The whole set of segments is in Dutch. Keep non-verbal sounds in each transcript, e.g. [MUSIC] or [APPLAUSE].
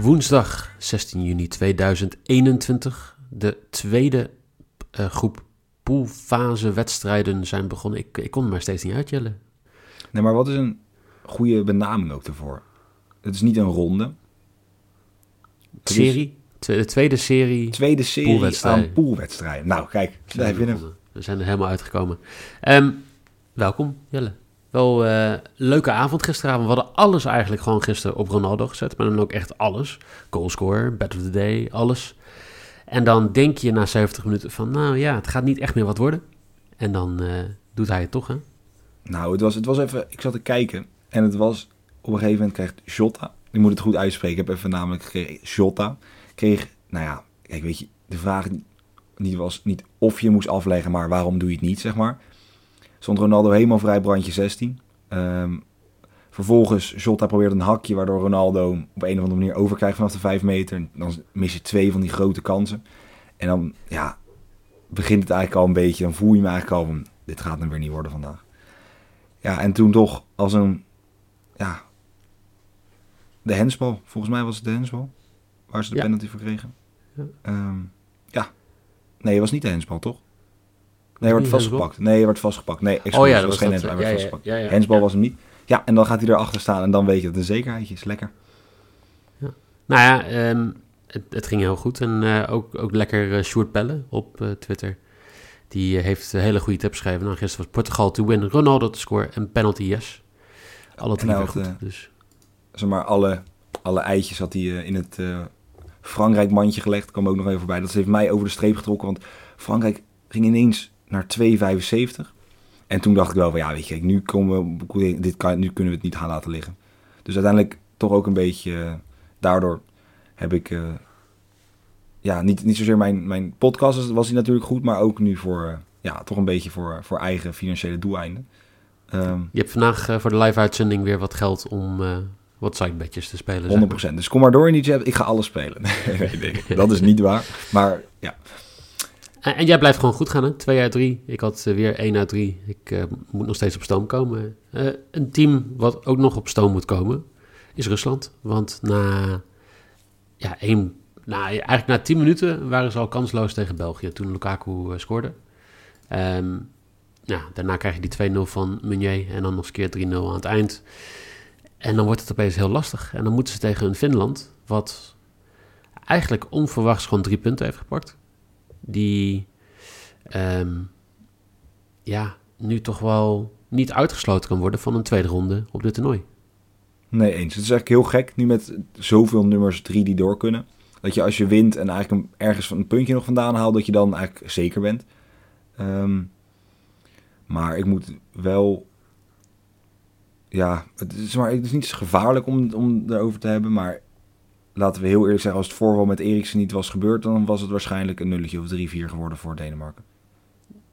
Woensdag 16 juni 2021. De tweede uh, groep poolfase wedstrijden zijn begonnen. Ik, ik kon er maar steeds niet uitjellen. Nee, maar wat is een goede benaming ook ervoor? Het is niet een ronde. Het serie? De tweede serie. Tweede serie poolwedstrijden. aan poolwedstrijden. Nou, kijk. We zijn er helemaal uitgekomen. Um, welkom, Jelle. Wel uh, leuke avond gisteravond. We hadden alles eigenlijk gewoon gisteren op Ronaldo gezet. Maar dan ook echt alles. Goalscore, bed of the day, alles. En dan denk je na 70 minuten van, nou ja, het gaat niet echt meer wat worden. En dan uh, doet hij het toch, hè? Nou, het was, het was even, ik zat te kijken. En het was, op een gegeven moment krijgt Jota, ik moet het goed uitspreken, ik heb even namelijk gekregen, Jota, kreeg, nou ja, kijk, weet je, de vraag niet was niet of je moest afleggen, maar waarom doe je het niet, zeg maar. Stond Ronaldo helemaal vrij, brandje 16. Um, vervolgens, Jota probeert een hakje, waardoor Ronaldo op een of andere manier overkrijgt vanaf de 5 meter. Dan mis je twee van die grote kansen. En dan, ja, begint het eigenlijk al een beetje, dan voel je me eigenlijk al van, dit gaat hem weer niet worden vandaag. Ja, en toen toch als een, ja, de hensbal. Volgens mij was het de hensbal, waar ze de penalty voor kregen. Ja. Um, ja. Nee, het was niet de hensbal, toch? Nee, wordt vastgepakt. Nee, wordt vastgepakt. Nee, oh ja, dat was geen hensbal. Hij werd vastgepakt. hensbal was hem niet. Ja, en dan gaat hij erachter staan en dan weet je dat het een zekerheidje is. Lekker. Ja. Nou ja, um, het, het, ging heel goed. En uh, ook, ook lekker uh, Sjoerd Pelle op uh, Twitter. Die heeft hele goede tips geschreven. Nou, gisteren was Portugal to win, Ronaldo te score en penalty yes. Alle drie goed. Dus. Zeg maar, alle, alle eitjes had hij in het Frankrijk mandje gelegd. Kwam ook nog even voorbij. Dat heeft mij over de streep getrokken. Want Frankrijk ging ineens naar 2,75. En toen dacht ik wel van ja, weet je, nu, komen we, dit kan, nu kunnen we het niet gaan laten liggen. Dus uiteindelijk toch ook een beetje, uh, daardoor heb ik, uh, ja, niet, niet zozeer mijn, mijn podcast was hij natuurlijk goed, maar ook nu voor, uh, ja, toch een beetje voor, voor eigen financiële doeleinden. Um, je hebt vandaag voor de live-uitzending weer wat geld om wat sidebetjes te spelen. 100%. Dus kom maar door in die ik ga alles spelen. [LAUGHS] nee, nee, dat is niet waar, maar ja. En, jij blijft gewoon goed gaan, hè? 2 uit 3. Ik had uh, weer 1 uit 3. Ik uh, moet nog steeds op stoom komen. Een team wat ook nog op stoom moet komen, is Rusland. Want na, ja, één, na, eigenlijk na 10 minuten waren ze al kansloos tegen België toen Lukaku scoorde. Um, ja, daarna krijg je die 2-0 van Meunier en dan nog eens keer 3-0 aan het eind. En dan wordt het opeens heel lastig. En dan moeten ze tegen een Finland, wat eigenlijk onverwachts gewoon drie punten heeft gepakt die um, ja, nu toch wel niet uitgesloten kan worden van een tweede ronde op dit toernooi. Nee, eens. Het is eigenlijk heel gek, nu met zoveel nummers drie die door kunnen. Dat je als je wint en eigenlijk ergens van een puntje nog vandaan haalt, dat je dan eigenlijk zeker bent. Um, maar ik moet wel. Ja, het is, maar, het is niet gevaarlijk om, om erover te hebben. Maar laten we heel eerlijk zeggen, als het voorval met Eriksen niet was gebeurd, dan was het waarschijnlijk een nulletje of 3-4 geworden voor Denemarken.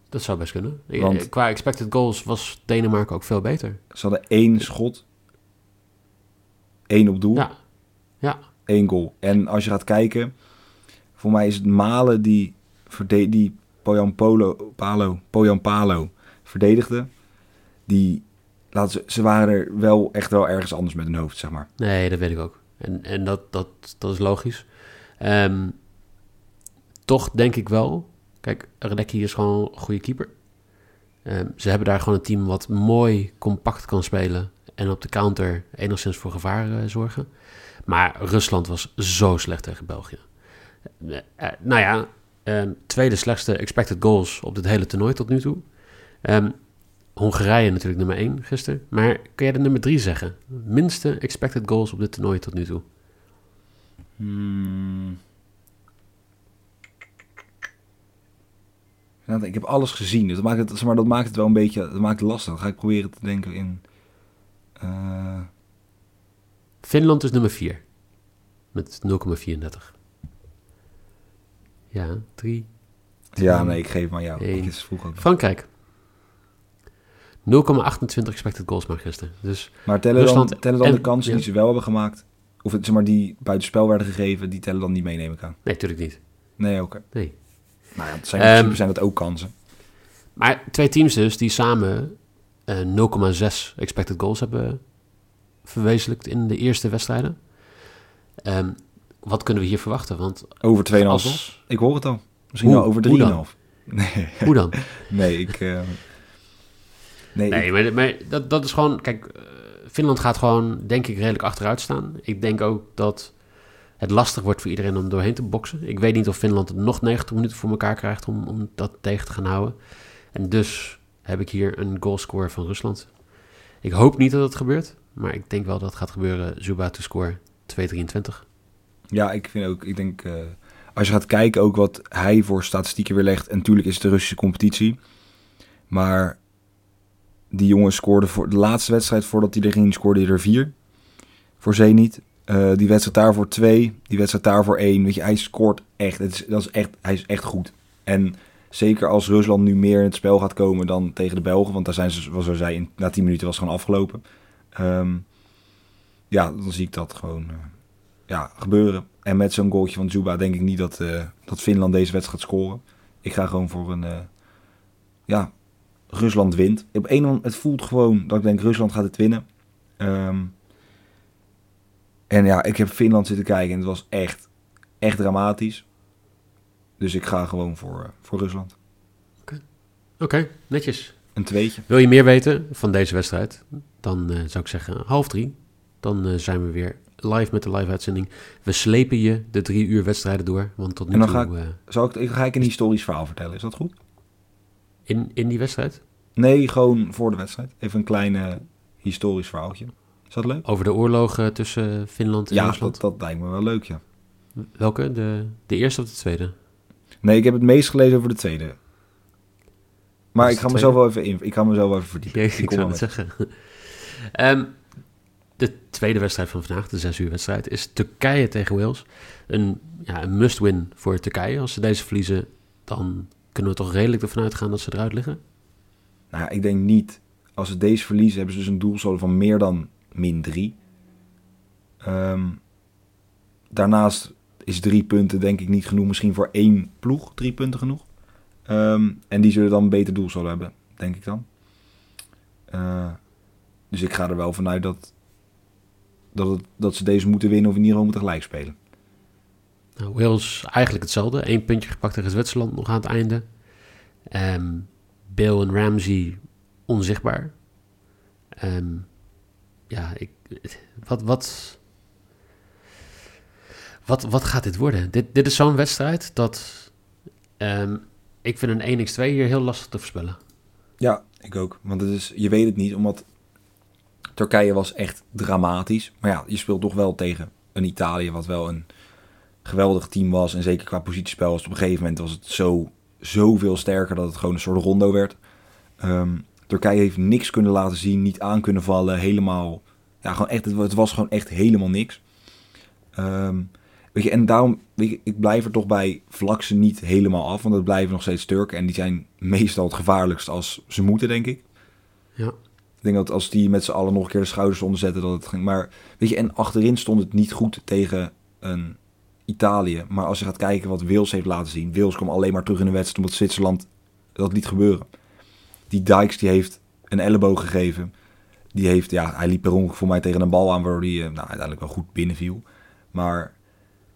Dat zou best kunnen. Want, Qua expected goals was Denemarken ook veel beter. Ze hadden één schot, één op doel, ja. Ja. één goal. En als je gaat kijken, voor mij is het Malen die, die Poyan Polo, Palo, Poyan Palo verdedigde. Die, laten ze, ze waren er wel echt wel ergens anders met hun hoofd, zeg maar. Nee, dat weet ik ook. En, en dat, dat, dat is logisch. Um, toch denk ik wel... Kijk, Radecki is gewoon een goede keeper. Um, ze hebben daar gewoon een team wat mooi compact kan spelen... en op de counter enigszins voor gevaar uh, zorgen. Maar Rusland was zo slecht tegen België. Uh, uh, nou ja, um, tweede slechtste expected goals op dit hele toernooi tot nu toe. Hongarije natuurlijk nummer 1 gisteren. Maar kun jij de nummer 3 zeggen? Minste expected goals op dit toernooi tot nu toe. Hmm. Nou, Ik heb alles gezien, dus dat maakt het, zeg maar, dat maakt het wel een beetje dat maakt het lastig. Dan ga ik proberen te denken in... eh, Finland is nummer 4. Met 0,34. Ja, 3. ja, nee, ik geef maar jou. Is vroeg ook. Frankrijk. 0,28 expected goals maar gisteren. Dus Maar tellen Rusland dan, tellen dan en- de kansen ja. die ze wel hebben gemaakt? Of het, zeg maar, die buitenspel werden gegeven, die tellen dan niet mee, neem ik aan. nee, natuurlijk niet. Nee, oké. Nee. Nou ja, het zijn, in principe zijn dat ook kansen. Maar twee teams dus die samen eh, 0,6 expected goals hebben verwezenlijkt in de eerste wedstrijden. Ehm, wat kunnen we hier verwachten? Want Over 2,5 als- goals. Ik hoor het al. Misschien wel over hoe dan? 3,5. [LAUGHS] Nee, hoe dan? nee, ik... eh, nee, Nee, ik- maar, maar dat, dat is gewoon... Kijk, eh, Finland gaat gewoon, denk ik, redelijk achteruit staan. Ik denk ook dat het lastig wordt voor iedereen om doorheen te boksen. Ik weet niet of Finland het nog 90 minuten voor elkaar krijgt om, om dat tegen te gaan houden. En dus heb ik hier een goalscore van Rusland. Ik hoop niet dat het gebeurt, maar ik denk wel dat het gaat gebeuren. Zuba to score 2,23. Ja, ik vind ook, ik denk, eh, als je gaat kijken ook wat hij voor statistieken weer legt, en natuurlijk is het de Russische competitie, maar die jongen scoorde voor de laatste wedstrijd voordat hij er ging, scoorde hij er vier voor Zenit. Eh, die wedstrijd daarvoor twee, die wedstrijd daarvoor één. Weet je, hij scoort echt, het is, dat is echt, hij is echt goed. En zeker als Rusland nu meer in het spel gaat komen dan tegen de Belgen, want daar zijn ze, zoals we zei, na 10 minuten was het gewoon afgelopen. Ehm, ja, dan zie ik dat gewoon eh, ja, gebeuren. En met zo'n goaltje van Zuba denk ik niet dat, eh, dat Finland deze wedstrijd gaat scoren. Ik ga gewoon voor een, ja, Rusland wint. Op een moment, het voelt gewoon dat ik denk Rusland gaat het winnen. Ehm, en ja, ik heb Finland zitten kijken en het was echt, echt dramatisch. Dus ik ga gewoon voor, eh, voor Rusland. Oké, netjes. Een tweetje. Wil je meer weten van deze wedstrijd? Dan eh, zou ik zeggen half drie. Dan eh, zijn we weer live met de live-uitzending. We slepen je de drie uur wedstrijden door. Want tot nu En dan toe... ga Zal ik, ik ga ik een historisch verhaal vertellen, is dat goed? In, in die wedstrijd? Nee, gewoon voor de wedstrijd. Even een klein eh, historisch verhaaltje. Is dat leuk? Over de oorlogen tussen Finland en Ja, Rusland? dat, dat lijkt me wel leuk, ja. Welke? De, de eerste of de tweede? Nee, ik heb het meest gelezen over de tweede. Maar ik ga de mezelf wel even in, ik ga mezelf wel even verdiepen. Ja, Ik ik zou het zeggen. [LAUGHS] Ehm, de tweede wedstrijd van vandaag, de zes uur wedstrijd, is Turkije tegen Wales. Een, ja, een must-win voor Turkije. Als ze deze verliezen, dan kunnen we toch redelijk ervan uitgaan dat ze eruit liggen. Nou ik denk niet. Als ze deze verliezen, hebben ze dus een doelsaldo van meer dan min 3. daarnaast is drie punten denk ik niet genoeg. Misschien voor één ploeg drie punten genoeg. Ehm, en die zullen dan een beter doelsaldo hebben, denk ik dan. Eh, dus ik ga er wel vanuit dat, dat, het, dat ze deze moeten winnen of in ieder geval moeten gelijk spelen. Nou, Wales eigenlijk hetzelfde. Eén puntje gepakt tegen Zwitserland nog aan het einde. Ehm Bale en Ramsey onzichtbaar. Ehm, ja, ik, wat, wat, wat, wat gaat dit worden? Dit, dit is zo'n wedstrijd dat ehm, ik vind een 1x2 hier heel lastig te voorspellen. Ja, ik ook. Want het is, je weet het niet, omdat Turkije was echt dramatisch. Maar ja, je speelt toch wel tegen een Italië wat wel een geweldig team was. En zeker qua positiespel was het op een gegeven moment was het zo, zoveel sterker dat het gewoon een soort rondo werd. Ehm, Turkije heeft niks kunnen laten zien, niet aan kunnen vallen, helemaal... Ja, gewoon echt, het, wa- het was gewoon echt helemaal niks. Ehm, weet je, en daarom, weet je, ik blijf er toch bij, vlak ze niet helemaal af, want het blijven nog steeds Turken. En die zijn meestal het gevaarlijkst als ze moeten, denk ik. Ja. Ik denk dat als die met z'n allen nog een keer de schouders onder zetten, dat het ging. Maar weet je, en achterin stond het niet goed tegen een Italië. Maar als je gaat kijken wat Wales heeft laten zien. Wales kwam alleen maar terug in de wedstrijd omdat Zwitserland dat liet gebeuren. Die Dykes die heeft een elleboog gegeven. Die heeft, ja, hij liep per ongeluk voor mij tegen een bal aan, waardoor hij eh, nou, uiteindelijk wel goed binnenviel. Maar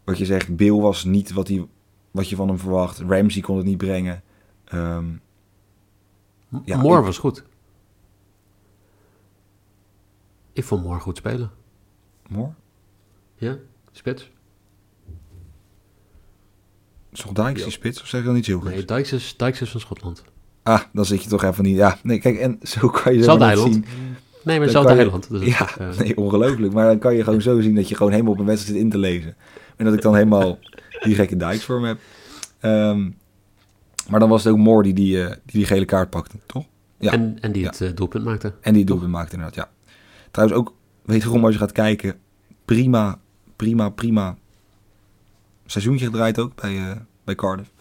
wat je zegt, Bill was niet wat, hij, wat je van hem verwacht. Ramsey kon het niet brengen. Ehm, Ja, Moore ik- was goed. Ik vond Moore goed spelen. Moore? Ja, spits. Is toch die spits? Of zeg ik dan niet heel goed? Nee, Dykes is, Dykes is van Schotland. Ah, dan zit je toch even niet. Ja, nee, kijk, en zo kan je Hetzelfde zo net eiland. zien. Nee, maar hetzelfde je- eiland. Dus ja, eh, nee, ongelooflijk. Maar dan kan je gewoon zo zien dat je gewoon helemaal op een wedstrijd zit in te lezen. En dat ik dan helemaal die gekke Dykes voor me heb. Ehm, Maar dan was het ook Moore die die, eh, die, die gele kaart pakte, toch? Ja. En, en die Ja. het eh, doelpunt maakte. En die het doelpunt maakte inderdaad, ja. Trouwens ook, wederom als je gaat kijken, prima, prima, prima seizoentje gedraaid ook bij, eh, bij Cardiff.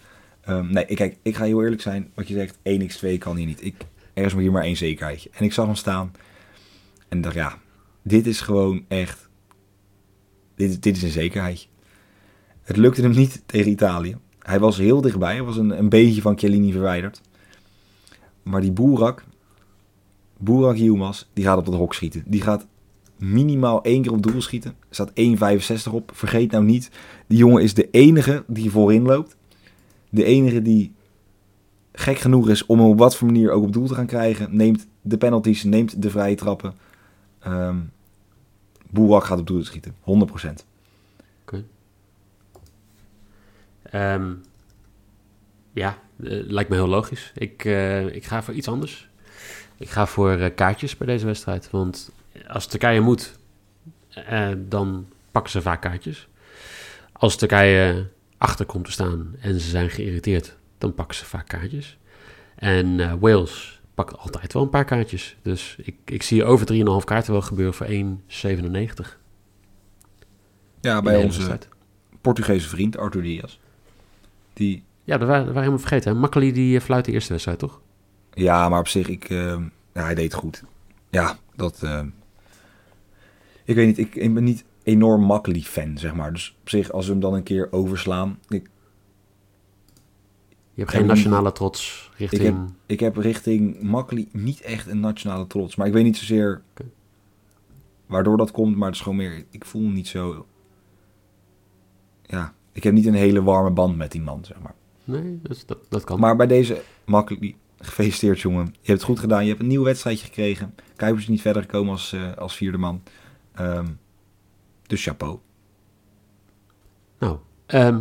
Ehm, nee, ik, kijk, ik ga heel eerlijk zijn. Wat je zegt, 1x2 kan hier niet. Ik, er is hier maar één zekerheidje. En ik zag hem staan en dacht, ja, dit is gewoon echt, dit, dit is een zekerheidje. Het lukte hem niet tegen Italië. Hij was heel dichtbij. Hij was een, een beetje van Chiellini verwijderd. Maar die Boerak, Boerak Yilmaz, die gaat op dat hok schieten. Die gaat minimaal één keer op doel schieten. Er staat 1,65 op. Vergeet nou niet, die jongen is de enige die voorin loopt. De enige die gek genoeg is om hem op wat voor manier ook op doel te gaan krijgen. Neemt de penalties, neemt de vrije trappen. Ehm Boerak gaat op doel schieten, 100%. Ehm, ja, eh, lijkt me heel logisch. Ik, eh, ik ga voor iets anders. Ik ga voor eh, kaartjes bij deze wedstrijd. Want als Turkije moet, eh, dan pakken ze vaak kaartjes. Als Turkije achter komt te staan en ze zijn geïrriteerd, dan pakken ze vaak kaartjes. En eh, Wales pakt altijd wel een paar kaartjes. Dus ik, ik zie over 3,5 kaarten wel gebeuren voor 1,97. Ja, bij onze wedstrijd. Portugese vriend Arthur Diaz. Die, Ja, dat waren, dat waren helemaal vergeten. Makkeli die eh, fluit de eerste wedstrijd, toch? ja, maar op zich, ik, ja, hij deed goed. Ja, dat... ik weet niet, ik, ik ben niet enorm makkelijk fan, zeg maar. Dus op zich, als we hem dan een keer overslaan... Ik, Je hebt geen nationale trots richting... Ik heb- ik heb richting makkelijk niet echt een nationale trots. Maar ik weet niet zozeer waardoor dat komt. Maar het is gewoon meer, ik voel me niet zo... Ja, ik heb niet een hele warme band met die man, zeg maar. Nee, dat, dat, dat kan. Maar bij deze makkelijk, gefeliciteerd jongen. Je hebt het goed gedaan. Je hebt een nieuw wedstrijdje gekregen. Kuipers is niet verder gekomen als, eh, als vierde man. Ehm, dus chapeau. Nou, ehm,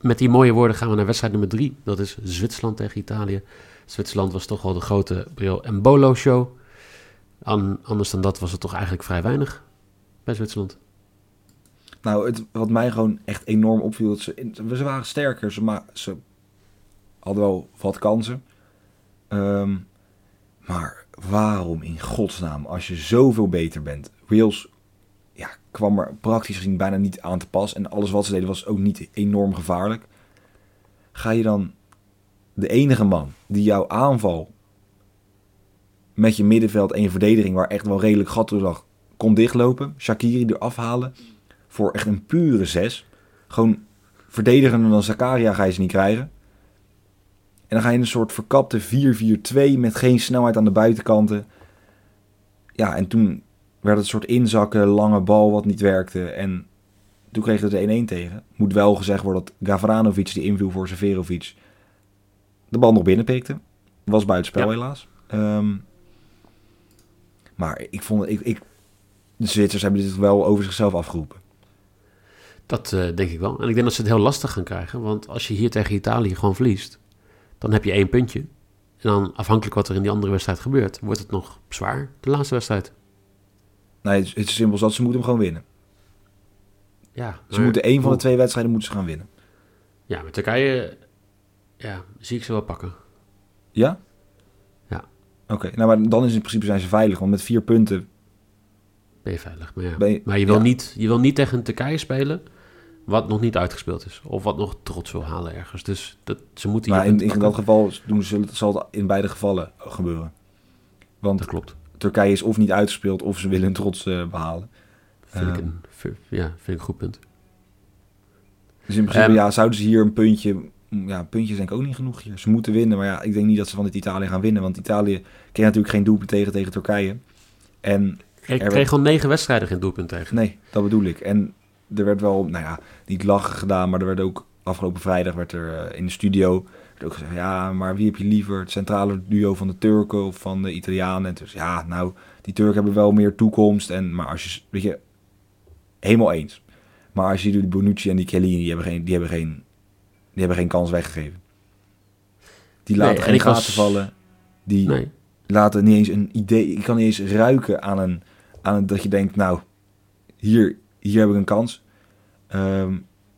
met die mooie woorden gaan we naar wedstrijd nummer drie. Dat is Zwitserland tegen Italië. Zwitserland was toch wel de grote Bril en Bolo show. An- anders dan dat was het toch eigenlijk vrij weinig bij Zwitserland. Nou, het, wat mij gewoon echt enorm opviel, dat ze, in- ze waren sterker, ze, ma ze hadden wel wat kansen. Ehm, maar waarom in godsnaam, als je zoveel beter bent? Wales kwam er praktisch gezien bijna niet aan te pas. En alles wat ze deden was ook niet enorm gevaarlijk. Ga je dan de enige man die jouw aanval met je middenveld en je verdediging, waar echt wel redelijk gat door lag, kon dichtlopen, Shakiri eraf halen voor echt een pure 6. Gewoon verdedigender dan Zakaria ga je ze niet krijgen. En dan ga je in een soort verkapte 4-4-2 met geen snelheid aan de buitenkanten. Ja, en toen werd het een soort inzakken, lange bal wat niet werkte. En toen kregen we de 1-1 tegen. Moet wel gezegd worden dat Gavranovic, die inviel voor Severovic, de bal nog binnenpikte. Was buitenspel Ja. helaas. Ehm, maar ik vond, ik, ik, de Zwitsers hebben dit wel over zichzelf afgeroepen. Dat eh, denk ik wel. En ik denk dat ze het heel lastig gaan krijgen. Want als je hier tegen Italië gewoon verliest, dan heb je één puntje. En dan afhankelijk wat er in die andere wedstrijd gebeurt, wordt het nog zwaar, de laatste wedstrijd. Nee, het is, simpel zat. Ze moeten hem gewoon winnen. Ja, Ze maar moeten één van de twee wedstrijden moeten ze gaan winnen. Ja, met Turkije ja, zie ik ze wel pakken. Ja? Ja. Oké, nou maar dan is in principe zijn ze veilig. Want met vier punten Ben je veilig. Maar, ja. je... maar je, wil ja. niet, je wil niet tegen Turkije spelen wat nog niet uitgespeeld is. Of wat nog trots wil halen ergens. Dus dat, ze moeten Maar in, in dat geval doen ze, zal het in beide gevallen gebeuren. Want Dat klopt. Turkije is of niet uitgespeeld of ze willen hun trots eh, behalen. Vind, ik Ehm. een, ja, vind ik een goed punt. Dus in principe Ehm. ja, zouden ze hier een puntje... Ja, een puntje is denk ik ook niet genoeg hier. Ze moeten winnen, maar ja, ik denk niet dat ze van dit Italië gaan winnen. Want Italië kreeg natuurlijk geen doelpunt tegen tegen Turkije. En Ik kreeg al negen wedstrijden geen doelpunt tegen. Nee, dat bedoel ik. En er werd wel, nou ja, niet lachen gedaan, maar er werd ook afgelopen vrijdag werd er eh, in de studio ook gezegd, ja, maar wie heb je liever? Het centrale duo van de Turken of van de Italianen? En dus ja, nou, die Turken hebben wel meer toekomst. En, maar als je, weet je, helemaal eens. Maar als je die Bonucci en die Chiellini, die hebben geen, die hebben geen, die hebben geen kans weggegeven. Die Nee, laten en geen was- gaten vallen. Die, Nee. laten niet eens een idee. Ik kan niet eens ruiken aan een, aan een dat je denkt, nou, hier, hier heb ik een kans. Ehm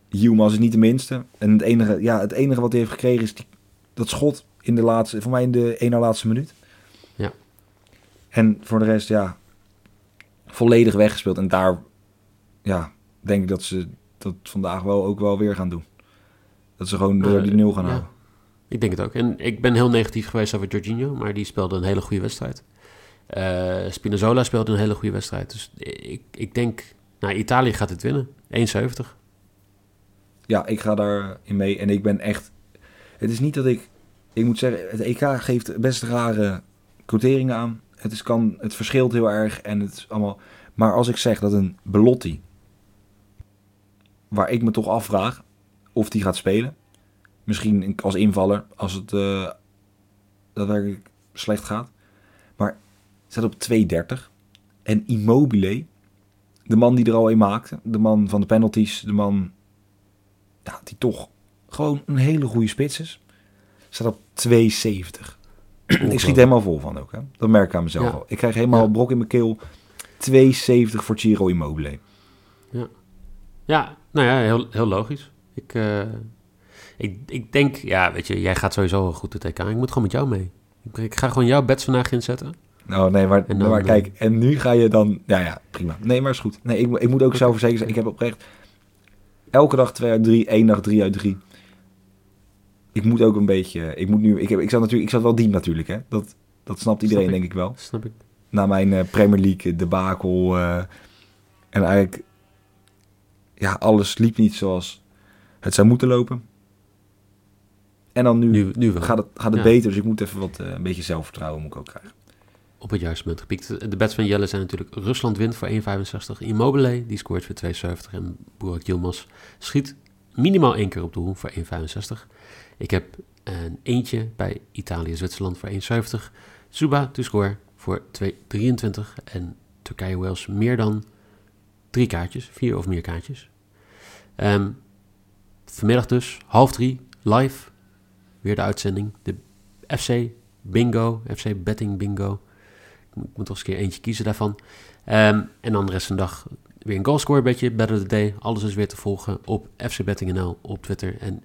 Yilmaz is niet de minste. En het enige, ja, het enige wat hij heeft gekregen is die dat schot in de laatste, voor mij in de ene laatste minuut. Ja. En voor de rest, ja, volledig weggespeeld. En daar, ja, denk ik dat ze dat vandaag wel ook wel weer gaan doen. Dat ze gewoon door Eh, die nul gaan ja. houden. Ik denk het ook. En ik ben heel negatief geweest over Jorginho, maar die speelde een hele goede wedstrijd. Eh Spinazzola speelde een hele goede wedstrijd. Dus ik, ik denk, nou, Italië gaat het winnen. 1,70. Ja, ik ga daarin mee. En ik ben echt... Het is niet dat ik... Ik moet zeggen, het EK geeft best rare quoteringen aan. Het, is, kan, het verschilt heel erg en het is allemaal... Maar als ik zeg dat een Belotti... Waar ik me toch afvraag of die gaat spelen. Misschien als invaller, als het eh daadwerkelijk slecht gaat. Maar staat op 2,30. En Immobile, de man die er al een maakte. De man van de penalties, de man ja, die toch gewoon een hele goede spits is. Staat op 2,70. [CLEARS THROAT] ik schiet helemaal vol van ook. Hè? Dat merk ik aan mezelf Ja. al. Ik krijg helemaal Ja. brok in mijn keel. 2,70 voor Ciro Immobile. Ja, nou ja, heel, heel logisch. Ik, eh, ik, ik denk, ja, weet je, jij gaat sowieso wel goed de TK. Ik moet gewoon met jou mee. Ik, ik ga gewoon jouw bets vandaag inzetten. Nou, nee, maar, dan, maar eh, kijk, en nu ga je dan... Ja, ja, prima. Nee, maar is goed. Nee, ik, ik moet ook zelf zeker zijn. Ik heb oprecht elke dag 2 uit 3, één dag 3 uit 3. Ik moet ook een beetje... Ik moet nu... Ik, heb, ik, zat natuurlijk, ik zat wel diep natuurlijk, hè. Dat, dat snapt iedereen, Snap ik. denk ik wel. Snap ik. na mijn eh, Premier League debakel. eh en eigenlijk, ja, alles liep niet zoals het zou moeten lopen. En dan nu, Nu, gaat het, gaat het Ja. beter, dus ik moet even wat, eh, een beetje zelfvertrouwen moet ik ook krijgen. Op het juiste moment gepiekt. De bets van Jelle zijn natuurlijk Rusland wint voor 1,65. Immobile, die scoort voor 2,70. En Burak Yilmaz schiet minimaal één keer op doel voor 1,65. Ik heb een eentje bij Italië-Zwitserland voor 1,70. Zuba to score voor 2,23. En Turkije-Wales meer dan drie kaartjes. Vier of meer kaartjes. Ehm, vanmiddag dus, half drie, live. Weer de uitzending. De FC Bingo, FC Betting Bingo. Ik moet, toch eens een keer eentje kiezen daarvan. Ehm, en dan de rest van de dag weer een goalscore beetje, Better the Day. Alles is weer te volgen op FC Betting NL op Twitter en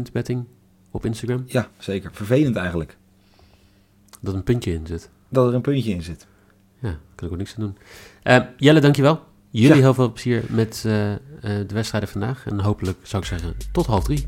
FC.betting op Instagram. Ja, zeker. Vervelend eigenlijk, Dat een puntje in zit. dat er een puntje in zit. Ja, kan ik ook niks aan doen. Ehm, Jelle, dankjewel. Jullie Ja. heel veel plezier met eh, eh, de wedstrijden vandaag. En hopelijk, zou ik zeggen, tot half drie.